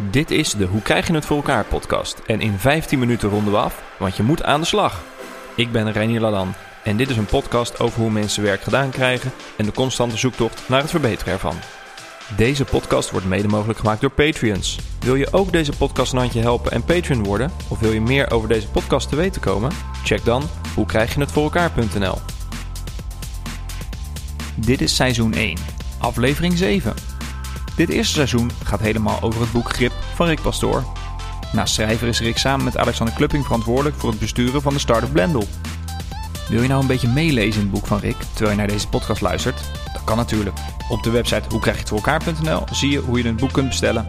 Dit is de Hoe krijg je het voor elkaar podcast. En in 15 minuten ronden we af, want je moet aan de slag. Ik ben Reinier Ladan en dit is een podcast over hoe mensen werk gedaan krijgen en de constante zoektocht naar het verbeteren ervan. Deze podcast wordt mede mogelijk gemaakt door Patreons. Wil je ook deze podcast een handje helpen en Patreon worden? Of wil je meer over deze podcast te weten komen? Check dan hoe krijg je het voor elkaar.nl. Dit is seizoen 1, aflevering 7. Dit eerste seizoen gaat helemaal over het boek Grip van Rick Pastoor. Naast schrijver is Rick samen met Alexander Klupping verantwoordelijk voor het besturen van de start-up Blendel. Wil je nou een beetje meelezen in het boek van Rick terwijl je naar deze podcast luistert? Dat kan natuurlijk. Op de website hoe krijg je het voor elkaar.nl zie je hoe je het boek kunt bestellen.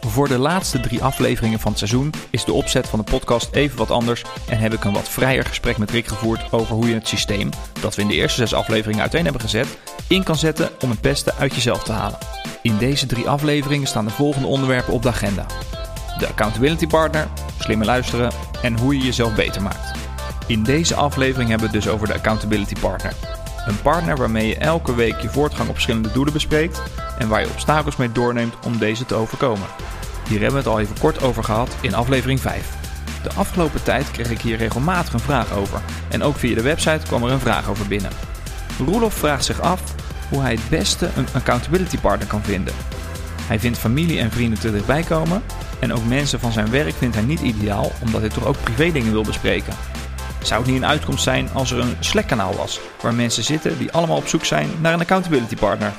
Voor de laatste drie afleveringen van het seizoen is de opzet van de podcast even wat anders en heb ik een wat vrijer gesprek met Rick gevoerd over hoe je het systeem, dat we in de eerste zes afleveringen uiteen hebben gezet, in kan zetten om het beste uit jezelf te halen. In deze drie afleveringen staan de volgende onderwerpen op de agenda: de accountability partner, slimmer luisteren en hoe je jezelf beter maakt. In deze aflevering hebben we het dus over de accountability partner. Een partner waarmee je elke week je voortgang op verschillende doelen bespreekt en waar je obstakels mee doorneemt om deze te overkomen. Hier hebben we het al even kort over gehad in aflevering 5. De afgelopen tijd kreeg ik hier regelmatig een vraag over en ook via de website kwam er een vraag over binnen. Roelof vraagt zich af hoe hij het beste een accountability partner kan vinden. Hij vindt familie en vrienden te dichtbij komen en ook mensen van zijn werk vindt hij niet ideaal omdat hij toch ook privé dingen wil bespreken. Zou het niet een uitkomst zijn als er een Slack-kanaal was waar mensen zitten die allemaal op zoek zijn naar een accountability partner?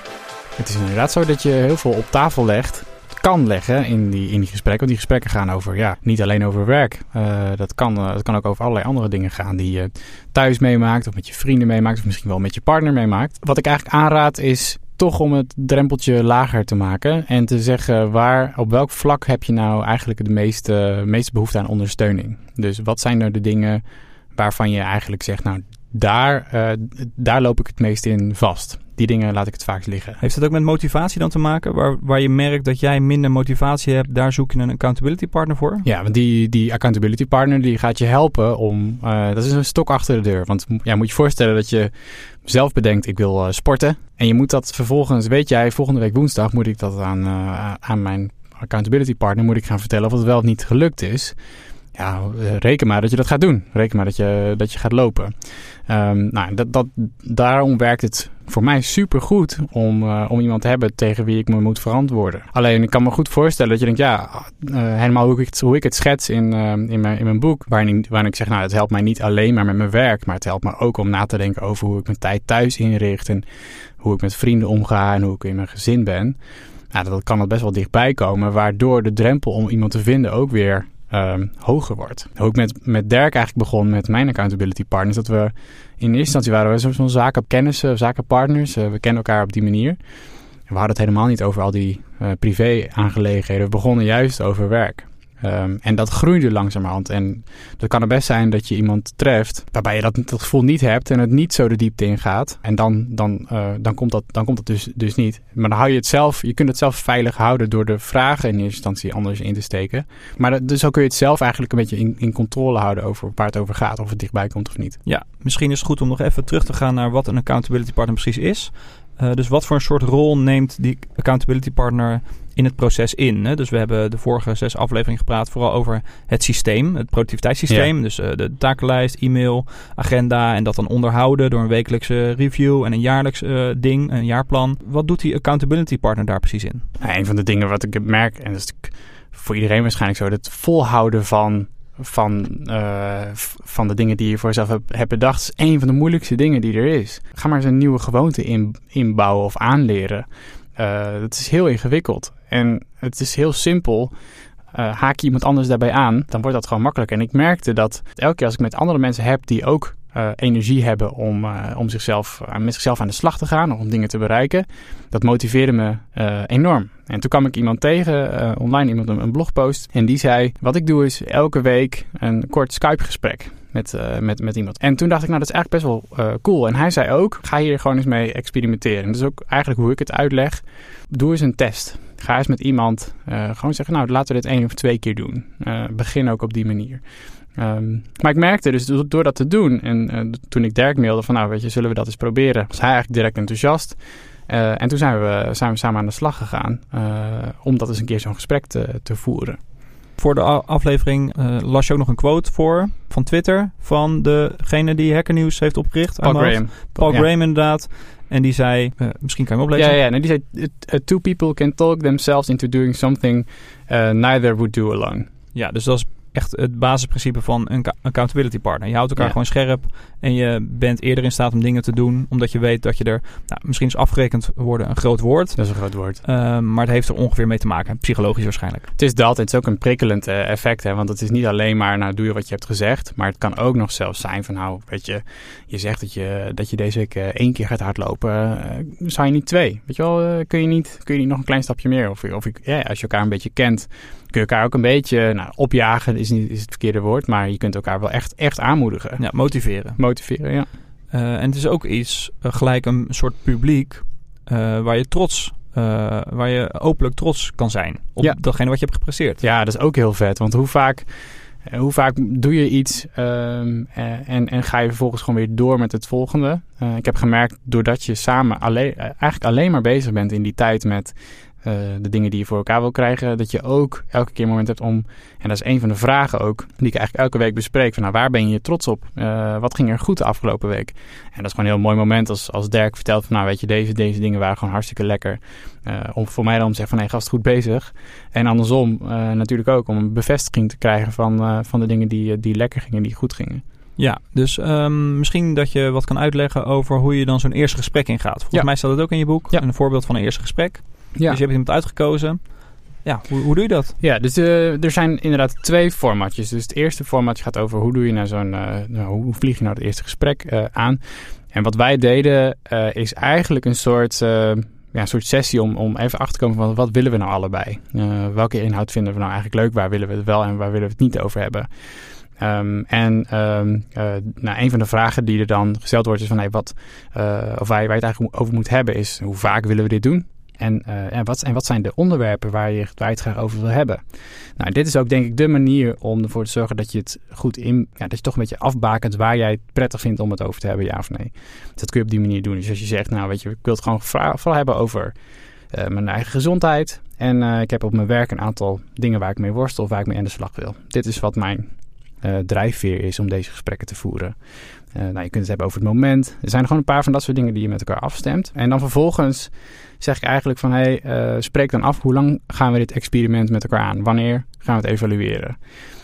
Het is inderdaad zo dat je heel veel op tafel legt, kan leggen in die, in die gesprekken. Want die gesprekken gaan over, ja, niet alleen over werk. Uh, dat, kan, uh, dat kan ook over allerlei andere dingen gaan die je thuis meemaakt, of met je vrienden meemaakt, of misschien wel met je partner meemaakt. Wat ik eigenlijk aanraad is toch om het drempeltje lager te maken en te zeggen waar, op welk vlak heb je nou eigenlijk de meeste, meeste behoefte aan ondersteuning. Dus wat zijn nou de dingen waarvan je eigenlijk zegt, nou daar, uh, daar loop ik het meest in vast. Die dingen laat ik het vaak liggen. Heeft dat ook met motivatie dan te maken? Waar, waar je merkt dat jij minder motivatie hebt, daar zoek je een accountability partner voor? Ja, want die, die accountability partner die gaat je helpen om. Uh, dat is een stok achter de deur. Want ja, moet je voorstellen dat je zelf bedenkt: ik wil uh, sporten. En je moet dat vervolgens, weet jij, volgende week woensdag moet ik dat aan, aan mijn accountability partner moet ik gaan vertellen of het wel of niet gelukt is ja, reken maar dat je dat gaat doen. Reken maar dat je, dat je gaat lopen. Um, nou, dat, dat, daarom werkt het voor mij super goed om, uh, om iemand te hebben tegen wie ik me moet verantwoorden. Alleen ik kan me goed voorstellen dat je denkt, ja, uh, helemaal hoe ik het, hoe ik het schets in, uh, in, mijn, in mijn boek, waarin, waarin ik zeg, nou, het helpt mij niet alleen maar met mijn werk, maar het helpt me ook om na te denken over hoe ik mijn tijd thuis inricht en hoe ik met vrienden omga en hoe ik in mijn gezin ben. Nou, dat kan er best wel dichtbij komen, waardoor de drempel om iemand te vinden ook weer um, hoger wordt. Ik met, met Dirk eigenlijk begon met mijn accountability partners. Dat we in eerste instantie waren we zo'n zakenkennissen, zakenpartners. Uh, we kennen elkaar op die manier. We hadden het helemaal niet over al die uh, privé aangelegenheden. We begonnen juist over werk. Um, en dat groeide langzamerhand. En dat kan er best zijn dat je iemand treft waarbij je dat, gevoel niet hebt en het niet zo de diepte in gaat. En dan, dan, uh, dan komt dat, dan komt dat dus, dus niet. Maar dan hou je het zelf, je kunt het zelf veilig houden door de vragen in eerste instantie anders in te steken. Maar dus zo kun je het zelf eigenlijk een beetje in, in controle houden over waar het over gaat, of het dichtbij komt of niet. Ja, misschien is het goed om nog even terug te gaan naar wat een accountability partner precies is. Uh, dus wat voor een soort rol neemt die accountability partner in het proces in. Hè? Dus we hebben de vorige zes afleveringen gepraat vooral over het systeem, het productiviteitssysteem. Ja. Dus uh, de takenlijst, e-mail, agenda en dat dan onderhouden door een wekelijkse review en een jaarlijks uh, ding, een jaarplan. Wat doet die accountability partner daar precies in? Ja, een van de dingen wat ik merk, en dat is voor iedereen waarschijnlijk zo, het volhouden van van, uh, van de dingen die je voor jezelf hebt, bedacht, is een van de moeilijkste dingen die er is. Ga maar eens een nieuwe gewoonte in, inbouwen of aanleren. Uh, dat is heel ingewikkeld. En het is heel simpel. Uh, haak je iemand anders daarbij aan, dan wordt dat gewoon makkelijk. En ik merkte dat elke keer als ik met andere mensen heb die ook uh, energie hebben om, uh, om zichzelf, uh, met zichzelf aan de slag te gaan, om dingen te bereiken, dat motiveerde me enorm. En toen kwam ik iemand tegen, online iemand een, blogpost, en die zei: Wat ik doe is elke week een kort Skype-gesprek met, met, met iemand. En toen dacht ik, nou, dat is eigenlijk best wel cool. En hij zei ook, ga hier gewoon eens mee experimenteren. Dat is ook eigenlijk hoe ik het uitleg. Doe eens een test. Ga eens met iemand uh, gewoon zeggen, nou, laten we dit één of twee keer doen. begin ook op die manier. Um, maar ik merkte dus door dat te doen, en toen ik Dirk mailde van, nou, weet je, zullen we dat eens proberen? Was hij eigenlijk direct enthousiast. En toen zijn we, samen aan de slag gegaan om dat eens een keer zo'n gesprek te, te voeren. Voor de aflevering uh, las je ook nog een quote voor van Twitter van degene die Hacker News heeft opgericht. Paul Graham. Paul ja. Graham inderdaad. En die zei, misschien kan je hem oplezen. Ja, ja. Nee, die zei, two people can talk themselves into doing something neither would do alone. Ja, dus dat is echt het basisprincipe van een accountability partner. Je houdt elkaar gewoon scherp en je bent eerder in staat om dingen te doen, omdat je weet dat je er, nou, misschien is afgerekend worden een groot woord. Dat is een groot woord. Uh, maar het heeft er ongeveer mee te maken, psychologisch waarschijnlijk. Het is dat, het is ook een prikkelend uh, effect, hè, want het is niet alleen maar, nou doe je wat je hebt gezegd, maar het kan ook nog zelfs zijn van, nou, weet je, je zegt dat je, dat je deze week uh, één keer gaat hardlopen, zou je niet twee? Weet je wel, kun, je niet, kun je niet nog een klein stapje meer? Of, of ja, als je elkaar een beetje kent, kun je elkaar ook een beetje nou, opjagen, is niet is het verkeerde woord, maar je kunt elkaar wel echt, echt aanmoedigen. Ja, motiveren. Motiveren, ja. Uh, en het is ook iets, uh, gelijk een soort publiek, uh, waar je trots, waar je openlijk trots kan zijn op ja. datgene wat je hebt gepresteerd. Ja, dat is ook heel vet, want hoe vaak... Hoe vaak doe je iets um, en, en ga je vervolgens gewoon weer door met het volgende? ik heb gemerkt, doordat je samen alleen, eigenlijk alleen maar bezig bent in die tijd met uh, de dingen die je voor elkaar wil krijgen, dat je ook elke keer een moment hebt om, en dat is een van de vragen ook, die ik eigenlijk elke week bespreek, van nou, waar ben je trots op? Uh, wat ging er goed de afgelopen week? En dat is gewoon een heel mooi moment als, als Dirk vertelt van nou, weet je, deze, deze dingen waren gewoon hartstikke lekker. Uh, om voor mij dan te zeggen van nee, gast, goed bezig. En andersom natuurlijk ook om een bevestiging te krijgen van, van de dingen die, die lekker gingen, die goed gingen. Ja, dus um, misschien dat je wat kan uitleggen over hoe je dan zo'n eerste gesprek ingaat. Volgens ja. mij staat het ook in je boek, ja. een voorbeeld van een eerste gesprek. Ja. Dus je hebt iemand uitgekozen. Ja, hoe, hoe doe je dat? Ja, dus uh, er zijn inderdaad twee formatjes. Dus het eerste formatje gaat over hoe doe je naar zo'n, uh, nou, hoe vlieg je nou het eerste gesprek uh, aan. En wat wij deden is eigenlijk een soort, ja, een soort sessie om, om even achter te komen van wat willen we nou allebei? welke inhoud vinden we nou eigenlijk leuk? Waar willen we het wel en waar willen we het niet over hebben? Um, en um, uh, nou, een van de vragen die er dan gesteld wordt is van hey, wat, uh, of waar je, waar je het eigenlijk over moet hebben is hoe vaak willen we dit doen? En, uh, en, wat, wat zijn de onderwerpen waar je, waar je het graag over wil hebben? Nou, dit is ook denk ik de manier om ervoor te zorgen dat je het goed in... Ja, dat je toch een beetje afbakent waar jij het prettig vindt om het over te hebben, ja of nee. Dat kun je op die manier doen. Dus als je zegt, nou weet je, ik wil het gewoon vooral hebben over uh, mijn eigen gezondheid. En uh, ik heb op mijn werk een aantal dingen waar ik mee worstel of waar ik mee aan de slag wil. Dit is wat mijn drijfveer is om deze gesprekken te voeren. Uh, nou, je kunt het hebben over het moment. Er zijn gewoon een paar van dat soort dingen die je met elkaar afstemt. En dan vervolgens zeg ik eigenlijk van... hey, uh, spreek dan af hoe lang gaan we dit experiment met elkaar aan? Wanneer gaan we het evalueren?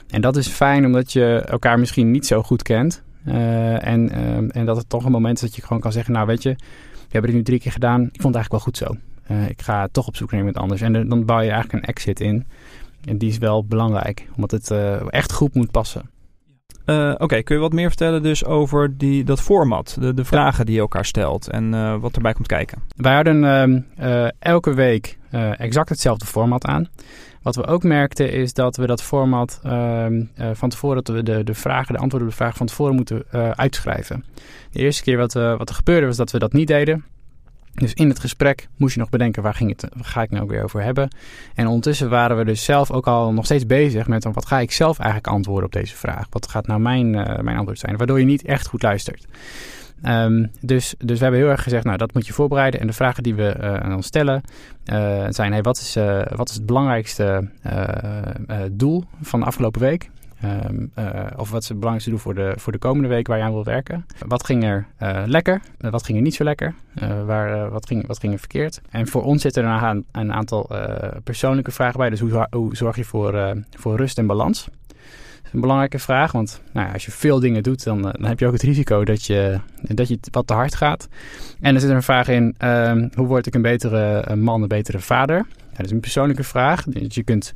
En dat is fijn omdat je elkaar misschien niet zo goed kent. Uh, en, en dat het toch een moment is dat je gewoon kan zeggen... nou weet je, we hebben het nu drie keer gedaan. Ik vond het eigenlijk wel goed zo. ik ga toch op zoek naar iemand anders. En dan bouw je eigenlijk een exit in... En die is wel belangrijk, omdat het echt goed moet passen. Uh, Oké, okay. kun je wat meer vertellen dus over die, dat format, de, de vragen die je elkaar stelt en uh, wat erbij komt kijken? Wij houden elke week exact hetzelfde format aan. Wat we ook merkten is dat we dat format ehm, van tevoren, dat we de, de vragen, de antwoorden op de vragen van tevoren moeten uitschrijven. De eerste keer wat, wat er gebeurde was dat we dat niet deden. Dus in het gesprek moest je nog bedenken waar, ging het, ga ik nou weer over hebben. En ondertussen waren we dus zelf ook al nog steeds bezig met wat ga ik zelf eigenlijk antwoorden op deze vraag. Wat gaat nou mijn, uh, mijn antwoord zijn? Waardoor je niet echt goed luistert. Um, dus, dus we hebben heel erg gezegd, nou dat moet je voorbereiden. En de vragen die we uh, aan ons stellen uh, zijn, hey, wat, is, wat is het belangrijkste doel van de afgelopen week? Um, uh, of wat is het belangrijkste doel voor de, voor de komende week waar je aan wil werken? Wat ging er uh, lekker? Uh, wat ging er niet zo lekker? waar, wat, ging, wat ging er verkeerd? En voor ons zitten er een, een aantal persoonlijke vragen bij. Dus hoe, hoe zorg je voor, voor rust en balans? Dat is een belangrijke vraag, want nou ja, als je veel dingen doet, dan, dan heb je ook het risico dat je, dat je wat te hard gaat. En er zit een vraag in, um, hoe word ik een betere man, een betere vader? Ja, dat is een persoonlijke vraag. Dus je kunt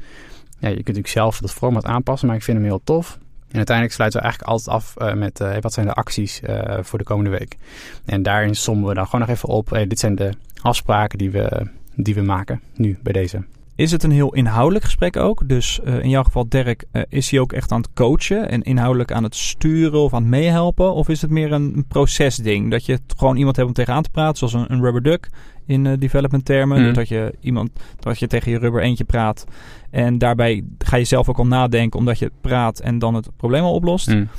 ja, je kunt natuurlijk zelf dat format aanpassen, maar ik vind hem heel tof. En uiteindelijk sluiten we eigenlijk altijd af uh, met uh, wat zijn de acties uh, voor de komende week. En daarin sommen we dan gewoon nog even op. Dit zijn de afspraken die we, die we maken nu bij deze. Is het een heel inhoudelijk gesprek ook? Dus in jouw geval, Dirk, is hij ook echt aan het coachen en inhoudelijk aan het sturen of aan het meehelpen? Of is het meer een, een procesding? Dat je gewoon iemand hebt om tegenaan te praten, zoals een, een rubber duck in uh, development termen. Mhm. Mm. Dat je iemand, dat je tegen je rubber eentje praat. En daarbij ga je zelf ook al nadenken omdat je praat en dan het probleem al oplost. Mm.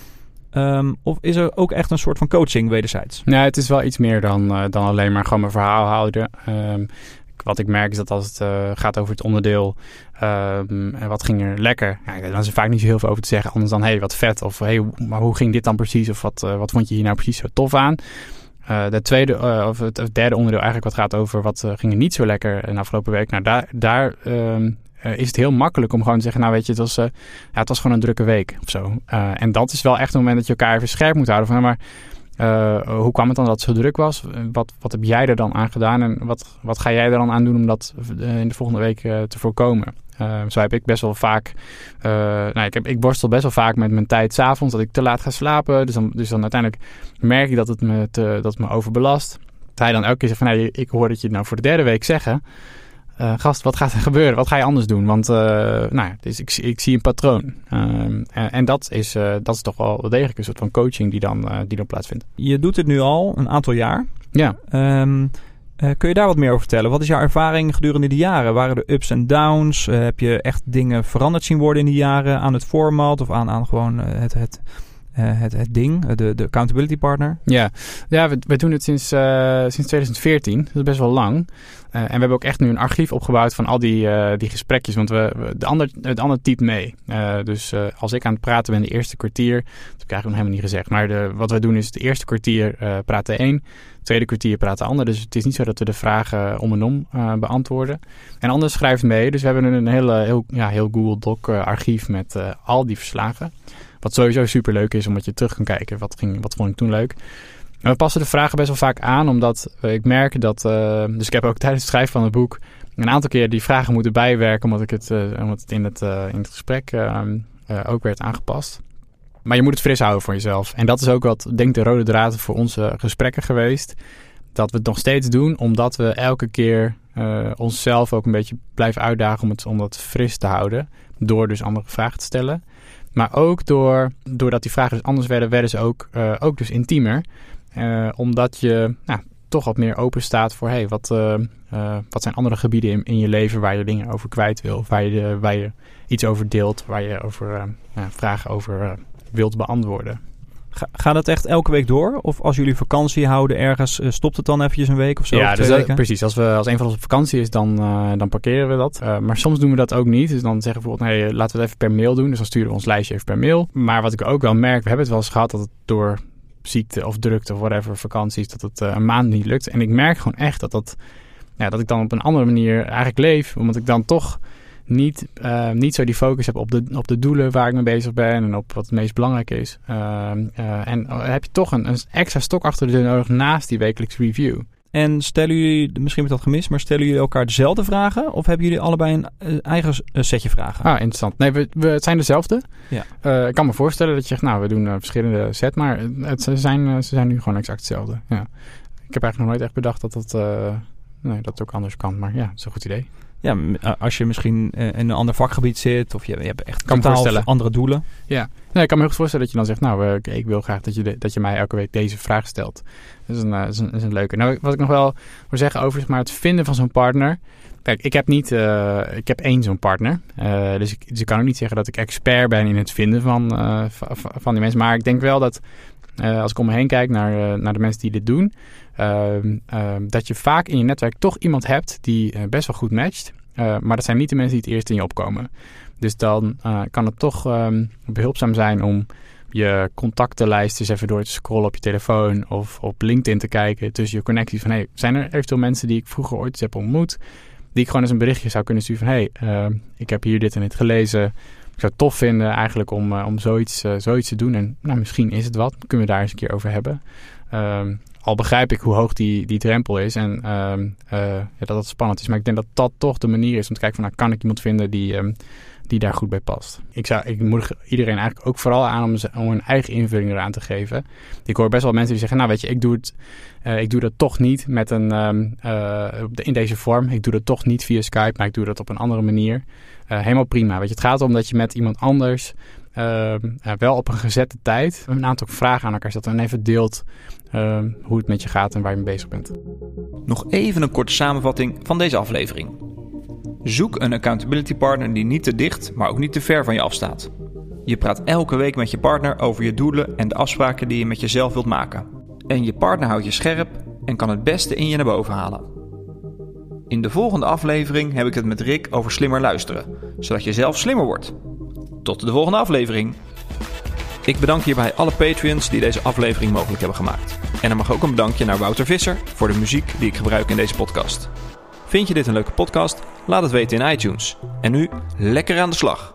Ehm, of is er ook echt een soort van coaching wederzijds? Nee, het is wel iets meer dan, uh, dan alleen maar gewoon mijn verhaal houden. Um, wat ik merk is dat als het uh, gaat over het onderdeel um, en wat ging er lekker, ja, dan is er vaak niet zo heel veel over te zeggen. Anders dan, hé, hey, wat vet. Of hey, maar hoe ging dit dan precies? Of wat, uh, wat vond je hier nou precies zo tof aan? Uh, de tweede, of het, het, derde onderdeel eigenlijk wat gaat over wat ging er niet zo lekker in de afgelopen week. Nou, daar, daar um, is het heel makkelijk om gewoon te zeggen, nou weet je, het was, ja, het was gewoon een drukke week of zo. en dat is wel echt een moment dat je elkaar even scherp moet houden van, maar hoe kwam het dan dat het zo druk was? Wat, wat heb jij er dan aan gedaan? En wat, wat ga jij er dan aan doen om dat in de volgende week uh, te voorkomen? Uh, zo heb ik best wel vaak... nou, ik, heb, ik borstel best wel vaak met mijn tijd s'avonds. Dat ik te laat ga slapen. Dus dan, dus dan uiteindelijk merk ik dat het me, dat het me overbelast. Dat hij dan elke keer zegt van... Nou, ik hoor dat je het nou voor de derde week zeggen... Uh, gast, wat gaat er gebeuren? Wat ga je anders doen? Want uh, nou dus ik, ik, zie een patroon. Uh, en, en, dat, is, dat is toch wel degelijk een soort van coaching die dan, die dan plaatsvindt. Je doet dit nu al een aantal jaar. Ja. Um, kun je daar wat meer over vertellen? Wat is jouw ervaring gedurende die jaren? Waren er ups en downs? heb je echt dingen veranderd zien worden in die jaren aan het format of aan, aan gewoon het, het, het, het ding, de, de accountability partner? Ja, ja we, doen het sinds, sinds 2014. Dat is best wel lang. En we hebben ook echt nu een archief opgebouwd van al die, die gesprekjes. Want we, de ander, het ander typt mee. Dus als ik aan het praten ben de eerste kwartier. Dat heb ik nog helemaal niet gezegd. Maar de, wat we doen is de eerste kwartier praat de een. Het tweede kwartier praat de ander. Dus het is niet zo dat we de vragen om en om beantwoorden. En ander schrijft mee. Dus we hebben een hele, heel, ja, heel Google Doc archief met al die verslagen. Wat sowieso super leuk is, omdat je terug kan kijken. Wat, ging, wat vond ik toen leuk? En we passen de vragen best wel vaak aan, omdat ik merk dat. Uh, dus ik heb ook tijdens het schrijven van het boek een aantal keer die vragen moeten bijwerken, omdat, ik het, uh, omdat het in het, uh, in het gesprek ehm, ook werd aangepast. Maar je moet het fris houden voor jezelf. En dat is ook wat, denk de rode draad voor onze gesprekken geweest. Dat we het nog steeds doen, omdat we elke keer onszelf ook een beetje blijven uitdagen om het, om dat fris te houden. Door dus andere vragen te stellen. Maar ook door, doordat die vragen dus anders werden, werden ze ook, ook dus intiemer. Uh, omdat je nou, toch wat meer open staat voor hey, wat, uh, wat zijn andere gebieden in, in, je leven waar je dingen over kwijt wil, waar je, waar je iets over deelt, waar je over vragen over wilt beantwoorden. Ga, gaat het echt elke week door? Of als jullie vakantie houden ergens, stopt het dan eventjes een week of zo? Ja, dus dat, precies. Als, we, als een van onze vakantie is, dan, dan parkeren we dat. maar soms doen we dat ook niet. Dus dan zeggen we bijvoorbeeld, nee, laten we het even per mail doen. Dus dan sturen we ons lijstje even per mail. Maar wat ik ook wel merk, we hebben het wel eens gehad dat het door ziekte of drukte of whatever, vakanties, dat het een maand niet lukt. En ik merk gewoon echt dat, dat, ja, dat ik dan op een andere manier eigenlijk leef. Omdat ik dan toch niet, uh, niet zo die focus heb op de, op de doelen waar ik mee bezig ben en op wat het meest belangrijk is. Uh, en heb je toch een, een extra stok achter de deur nodig naast die wekelijks review. En stellen jullie, misschien heb ik dat gemist, maar stellen jullie elkaar dezelfde vragen? Of hebben jullie allebei een eigen setje vragen? Ah, interessant. Nee, we, we, het zijn dezelfde. Ja. Uh, ik kan me voorstellen dat je zegt, nou, we doen uh, verschillende set, maar het, ze, zijn, ze zijn nu gewoon exact hetzelfde. Ja. Ik heb eigenlijk nog nooit echt bedacht dat dat, nee, dat ook anders kan, maar ja, dat is een goed idee. Ja, als je misschien in een ander vakgebied zit of je, je hebt echt kan totaal andere doelen. Ja, nee, ik kan me heel goed voorstellen dat je dan zegt, nou, ik wil graag dat je, de, dat je mij elke week deze vraag stelt. Dat is een, dat is een, dat is een leuke. Nou, wat ik nog wel wil zeggen over maar, het vinden van zo'n partner. Kijk, ik heb niet, uh, ik heb één zo'n partner. Uh, dus, ik, dus ik kan ook niet zeggen dat ik expert ben in het vinden van, uh, van die mensen. Maar ik denk wel dat, als ik om me heen kijk naar, naar de mensen die dit doen, ehm, ehm, dat je vaak in je netwerk toch iemand hebt die best wel goed matcht. maar dat zijn niet de mensen die het eerst in je opkomen. Dus dan kan het toch um, behulpzaam zijn om je contactenlijst eens even door te scrollen op je telefoon of op LinkedIn te kijken tussen je connecties van hey, zijn er eventueel mensen die ik vroeger ooit heb ontmoet, die ik gewoon eens een berichtje zou kunnen sturen van hey, ik heb hier dit en dit gelezen. Ik zou het tof vinden eigenlijk om, uh, om zoiets, uh, zoiets te doen. En nou, misschien is het wat. Kunnen we daar eens een keer over hebben. Um, al begrijp ik hoe hoog die, die drempel is en um, ja, dat het spannend is. Maar ik denk dat dat toch de manier is om te kijken van nou, kan ik iemand vinden die... Die daar goed bij past. Ik, zou, ik moedig iedereen eigenlijk ook vooral aan om, om een eigen invulling eraan te geven. Ik hoor best wel mensen die zeggen, nou weet je, ik doe, het, uh, ik doe dat toch niet met een, um, uh, in deze vorm. Ik doe dat toch niet via Skype, maar ik doe dat op een andere manier. Uh, helemaal prima. Weet je, het gaat om dat je met iemand anders wel op een gezette tijd een aantal vragen aan elkaar stelt en even deelt hoe het met je gaat en waar je mee bezig bent. Nog even een korte samenvatting van deze aflevering. Zoek een accountability partner die niet te dicht, maar ook niet te ver van je afstaat. Je praat elke week met je partner over je doelen en de afspraken die je met jezelf wilt maken. En je partner houdt je scherp en kan het beste in je naar boven halen. In de volgende aflevering heb ik het met Rick over slimmer luisteren, zodat je zelf slimmer wordt. Tot de volgende aflevering. Ik bedank hierbij alle Patreons die deze aflevering mogelijk hebben gemaakt. En er mag ook een bedankje naar Wouter Visser voor de muziek die ik gebruik in deze podcast. Vind je dit een leuke podcast? Laat het weten in iTunes. En nu lekker aan de slag.